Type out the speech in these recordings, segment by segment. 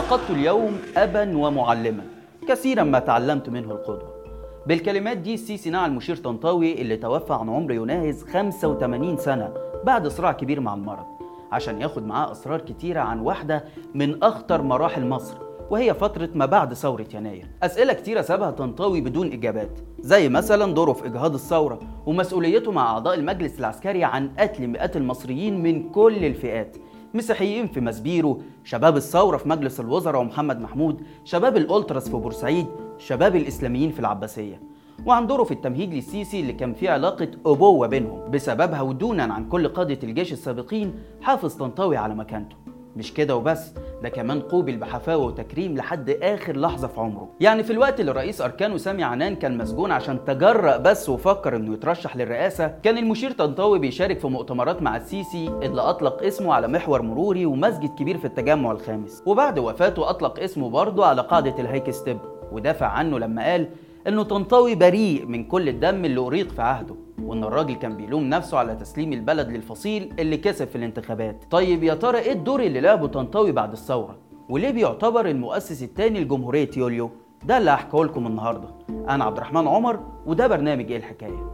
فقدت اليوم أبا ومعلما. كثيرا ما تعلمت منه القدوة. بالكلمات دي السيسي نعى المشير طنطاوي اللي توفى عن عمر يناهز 85 سنة بعد صراع كبير مع المرض عشان ياخد معاه أسرار كتيرة عن واحدة من أخطر مراحل مصر وهي فترة ما بعد ثورة يناير. أسئلة كتيرة سابها طنطاوي بدون إجابات زي مثلا دوره في إجهاض الثورة ومسؤوليته مع أعضاء المجلس العسكري عن قتل مئات المصريين من كل الفئات. مسيحيين في مسبيرو شباب الثورة في مجلس الوزراء ومحمد محمود شباب الأولتراس في بورسعيد شباب الإسلاميين في العباسية. وعن دوره في التمهيد للسيسي اللي كان فيه علاقة أبوة بينهم بسببها ودونا عن كل قادة الجيش السابقين حافظ طنطاوي على مكانته. مش كده وبس ده كمان قوبل بحفاوة وتكريم لحد آخر لحظة في عمره. يعني في الوقت اللي رئيس اركانه سامي عنان كان مسجون عشان تجرأ بس وفكر إنه يترشح للرئاسة كان المشير طنطاوي بيشارك في مؤتمرات مع السيسي اللي أطلق اسمه على محور مروري ومسجد كبير في التجمع الخامس. وبعد وفاته أطلق اسمه برضه على قاعدة الهايكستب ودافع عنه لما قال إنه طنطاوي بريء من كل الدم اللي أريق في عهده. وإن الراجل كان بيلوم نفسه على تسليم البلد للفصيل اللي كسب في الانتخابات. طيب يا ترى إيه الدور اللي لعبه طنطاوي بعد الثورة؟ وليه بيعتبر المؤسس الثاني لجمهورية يوليو؟ ده اللي هحكيه لكم النهارده. أنا عبد الرحمن عمر وده برنامج إيه الحكاية.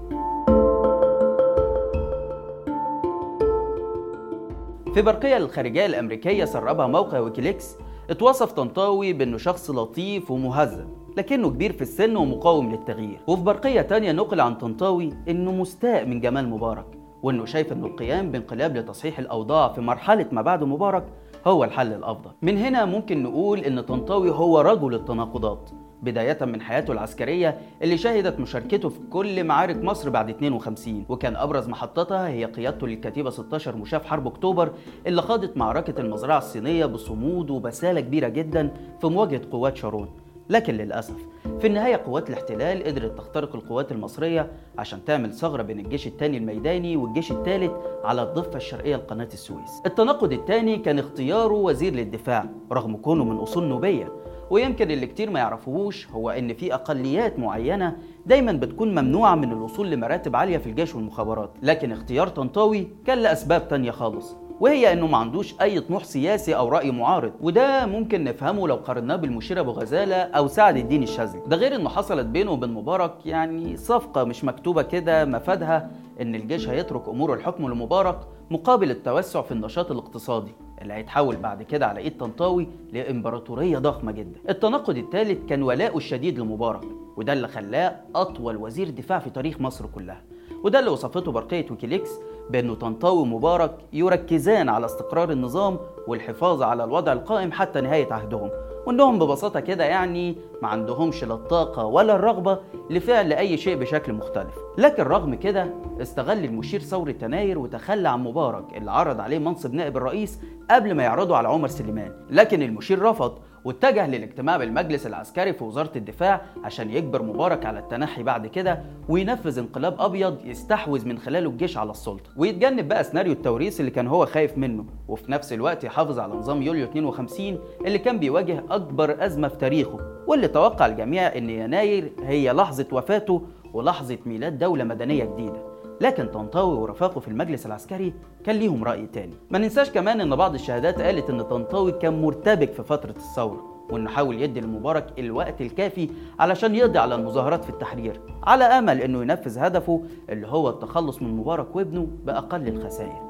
في برقية للخارجية الأمريكية سربها موقع ويكيليكس اتوصف طنطاوي بأنه شخص لطيف ومهذب. لكنه كبير في السن ومقاوم للتغيير. وفي برقية تانية نقل عن طنطاوي إنه مستاء من جمال مبارك وإنه شايف إنه القيام بانقلاب لتصحيح الأوضاع في مرحلة ما بعد مبارك هو الحل الأفضل. من هنا ممكن نقول إن طنطاوي هو رجل التناقضات بداية من حياته العسكرية اللي شهدت مشاركته في كل معارك مصر بعد 52 وكان أبرز محطتها هي قيادته للكتيبة 16 مشاة في حرب أكتوبر اللي خاضت معركة المزرعة الصينية بصمود وبسالة كبيرة جدا في مواجهة قوات شارون. لكن للأسف في النهاية قوات الاحتلال قدرت تخترق القوات المصرية عشان تعمل ثغرة بين الجيش الثاني الميداني والجيش الثالث على الضفة الشرقية لقناة السويس. التناقض الثاني كان اختياره وزير للدفاع رغم كونه من أصول نوبية. ويمكن اللي كتير ما يعرفوهوش هو إن في أقليات معينة دايما بتكون ممنوعة من الوصول لمراتب عالية في الجيش والمخابرات. لكن اختيار طنطاوي كان لأسباب تانية خالص. وهي إنه ما عندوش أي طموح سياسي أو رأي معارض وده ممكن نفهمه لو قارناه بالمشير ابو غزاله أو سعد الدين الشاذلي ده غير إنه حصلت بينه وبين مبارك يعني صفقة مش مكتوبة كده مفادها إن الجيش هيترك أمور الحكم لمبارك مقابل التوسع في النشاط الاقتصادي اللي هيتحول بعد كده على إيد طنطاوي لإمبراطورية ضخمة جدا. التناقض الثالث كان ولاؤه الشديد لمبارك وده اللي خلاه أطول وزير دفاع في تاريخ مصر كلها. وده اللي وصفته برقية ويكيليكس بأنه طنطاوي ومبارك يركزان على استقرار النظام والحفاظ على الوضع القائم حتى نهاية عهدهم. وانهم ببساطة كده يعني ما عندهمش لا الطاقة ولا الرغبة لفعل أي شيء بشكل مختلف. لكن رغم كده استغل المشير ثورة يناير وتخلى عن مبارك اللي عرض عليه منصب نائب الرئيس قبل ما يعرضه على عمر سليمان. لكن المشير رفض واتجه للاجتماع بالمجلس العسكري في وزارة الدفاع عشان يجبر مبارك على التنحي بعد كده وينفذ انقلاب أبيض يستحوذ من خلاله الجيش على السلطة. ويتجنب بقى سيناريو التوريث اللي كان هو خايف منه. وفي نفس الوقت يحافظ على نظام يوليو 52 اللي كان بيواجه أكبر أزمة في تاريخه واللي توقع الجميع إن يناير هي لحظة وفاته ولحظة ميلاد دولة مدنية جديدة. لكن طنطاوي ورفاقه في المجلس العسكري كان ليهم رأي تاني. ما ننساش كمان إن بعض الشهادات قالت إن طنطاوي كان مرتبك في فترة الثورة وإنه حاول يدي لمبارك الوقت الكافي علشان يقضي على المظاهرات في التحرير على أمل إنه ينفذ هدفه اللي هو التخلص من مبارك وابنه بأقل الخسائر.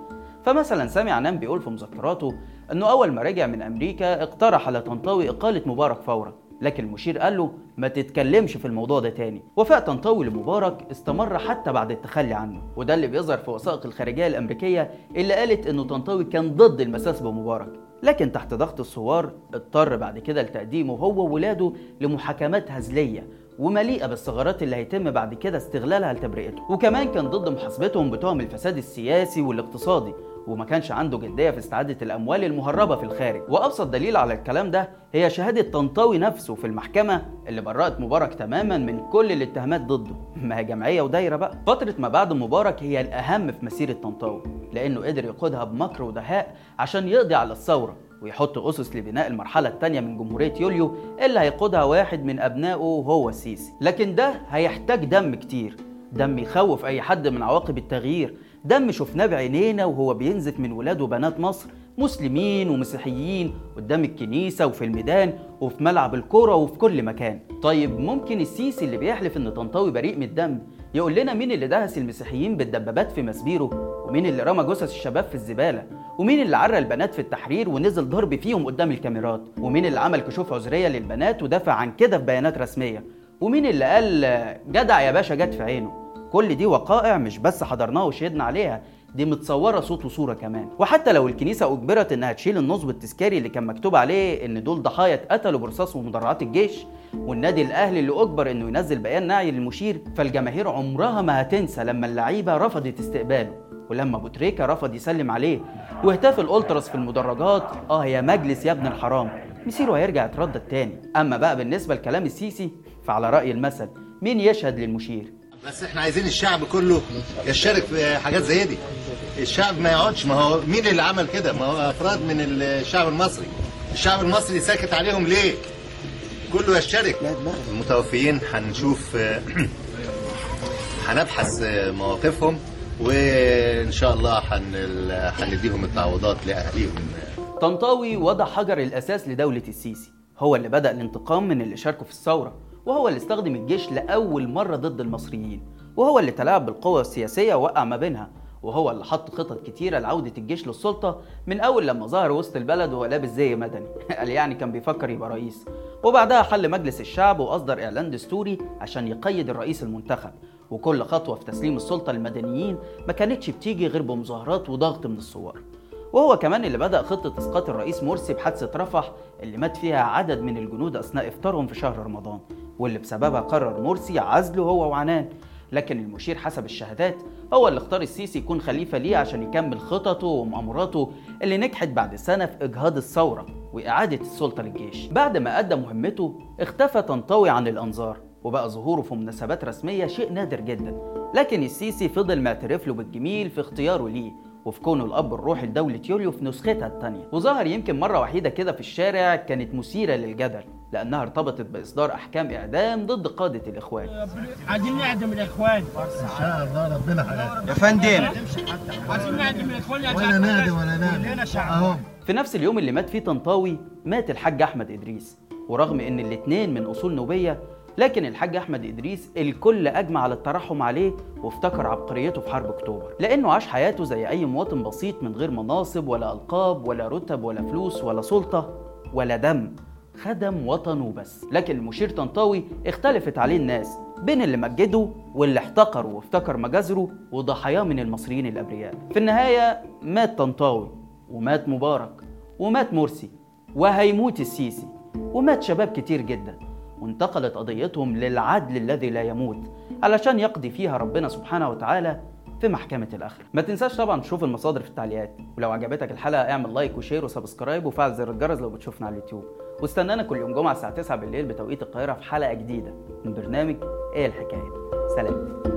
فمثلا سامي عنان بيقول في مذكراته إنه أول ما رجع من أمريكا اقترح على طنطاوي إقالة مبارك فورا لكن المشير قال له ما تتكلمش في الموضوع ده تاني. وفاء طنطاوي لمبارك استمر حتى بعد التخلي عنه وده اللي بيظهر في وثائق الخارجية الأمريكية اللي قالت إنه طنطاوي كان ضد المساس بمبارك. لكن تحت ضغط الثوار اضطر بعد كده لتقديمه هو وولاده لمحاكمات هزلية ومليئة بالثغرات اللي هيتم بعد كده استغلالها لتبرئته. وكمان كان ضد محاسبتهم بتهم الفساد السياسي والاقتصادي وما كانش عنده جدية في استعادة الأموال المهربة في الخارج. وأبسط دليل على الكلام ده هي شهادة طنطاوي نفسه في المحكمة اللي برأت مبارك تماما من كل الاتهامات ضده. ما هي جمعية ودايرة بقى. فترة ما بعد مبارك هي الأهم في مسيرة طنطاوي لأنه قدر يقودها بمكر ودهاء عشان يقضي على الثورة ويحط أسس لبناء المرحلة الثانية من جمهورية يوليو اللي هيقودها واحد من أبنائه وهو السيسي لكن ده هيحتاج دم كتير. دم يخوف أي حد من عواقب التغيير دم شفناه بعينينا وهو بينزف من ولاد وبنات مصر مسلمين ومسيحيين قدام الكنيسة وفي الميدان وفي ملعب الكورة وفي كل مكان. طيب ممكن السيسي اللي بيحلف إن طنطاوي بريء من الدم يقول لنا مين اللي دهس المسيحيين بالدبابات في مسبيره؟ ومين اللي رمى جثث الشباب في الزبالة؟ ومين اللي عرى البنات في التحرير ونزل ضرب فيهم قدام الكاميرات؟ ومين اللي عمل كشوف عذرية للبنات ودافع عن كده في بيانات رسمية؟ ومين اللي قال جدع يا باشا جت في عينه؟ كل دي وقائع مش بس حضرناها وشهدنا عليها دي متصورة صوت وصورة كمان. وحتى لو الكنيسة أجبرت إنها تشيل النصب التذكاري اللي كان مكتوب عليه إن دول ضحايا اتقتلوا برصاص ومدرعات الجيش والنادي الأهلي اللي أجبر إنه ينزل بيان نعي للمشير فالجماهير عمرها ما هتنسى لما اللعيبة رفضت استقباله. ولما أبو تريكة رفض يسلم عليه وهتاف الألتراس في المدرجات آه يا مجلس يا ابن الحرام. مصيره هيرجع يتردد تاني. أما بقى بالنسبة لكلام السيسي فعلى رأي المثل مين يشهد للمشير؟ بس إحنا عايزين الشعب كله يشارك في حاجات زي دي. الشعب ما يقعدش ما هو مين اللي عمل كده؟ ما هو أفراد من الشعب المصري. الشعب المصري ساكت عليهم ليه؟ كله يشترك. المتوفيين هنشوف هنبحث مواقفهم وإن شاء الله هنديهم التعويضات لاهاليهم طنطاوي وضع حجر الأساس لدولة السيسي. هو اللي بدأ الانتقام من اللي شاركوا في الثورة. وهو اللي استخدم الجيش لأول مرة ضد المصريين وهو اللي تلاعب بالقوى السياسية ووقع ما بينها وهو اللي حط خطط كتيرة لعودة الجيش للسلطة من أول لما ظهر وسط البلد وهو لابس زي مدني. قال يعني كان بيفكر يبقى رئيس. وبعدها حل مجلس الشعب وأصدر إعلان دستوري عشان يقيد الرئيس المنتخب. وكل خطوة في تسليم السلطة للمدنيين ما كانتش بتيجي غير بمظاهرات وضغط من الثوار وهو كمان اللي بدأ خطة إسقاط الرئيس مرسي بحادثة رفح اللي مات فيها عدد من الجنود أثناء إفطارهم في شهر رمضان. واللي بسببها قرر مرسي عزله هو وعنان. لكن المشير حسب الشهادات هو اللي اختار السيسي يكون خليفة ليه عشان يكمل خططه ومأموراته اللي نجحت بعد سنة في إجهاض الثورة وإعادة السلطة للجيش. بعد ما أدى مهمته اختفى طنطاوي عن الأنظار وبقى ظهوره في مناسبات رسمية شيء نادر جدا. لكن السيسي فضل معترف له بالجميل في اختياره ليه. وفي كونه الأب الروحي لدولة يوليو في نسختها الثانية. وظهر يمكن مرة وحيدة كده في الشارع كانت مثيرة للجدل لأنها ارتبطت بإصدار أحكام إعدام ضد قادة الإخوان. عايزين نعدم الإخوان. إن شاء الله ربنا حلال يا فندم. عايزين نعدم الإخوان. ولا نادي ولا نادي في نفس اليوم اللي مات فيه طنطاوي مات الحاج أحمد إدريس. ورغم إن الاتنين من أصول نوبية لكن الحاج أحمد إدريس الكل أجمع على الترحم عليه وافتكر عبقريته في حرب أكتوبر. لأنه عاش حياته زي أي مواطن بسيط من غير مناصب ولا ألقاب ولا رتب ولا فلوس ولا سلطة ولا دم. خدم وطنه بس. لكن المشير طنطاوي اختلفت عليه الناس بين اللي مجده واللي احتقره وافتكر مجازره وضحاياه من المصريين الأبرياء. في النهاية مات طنطاوي ومات مبارك ومات مرسي وهيموت السيسي ومات شباب كتير جدا. وانتقلت قضيتهم للعدل الذي لا يموت علشان يقضي فيها ربنا سبحانه وتعالى في محكمة الآخرة. ما تنساش طبعا تشوف المصادر في التعليقات. ولو عجبتك الحلقة اعمل like و share و subscribe وفعل زر الجرس لو بتشوفنا على اليوتيوب. واستنانا كل يوم جمعة الساعة 9 بالليل بتوقيت القاهرة في حلقة جديدة من برنامج إيه الحكاية. سلام.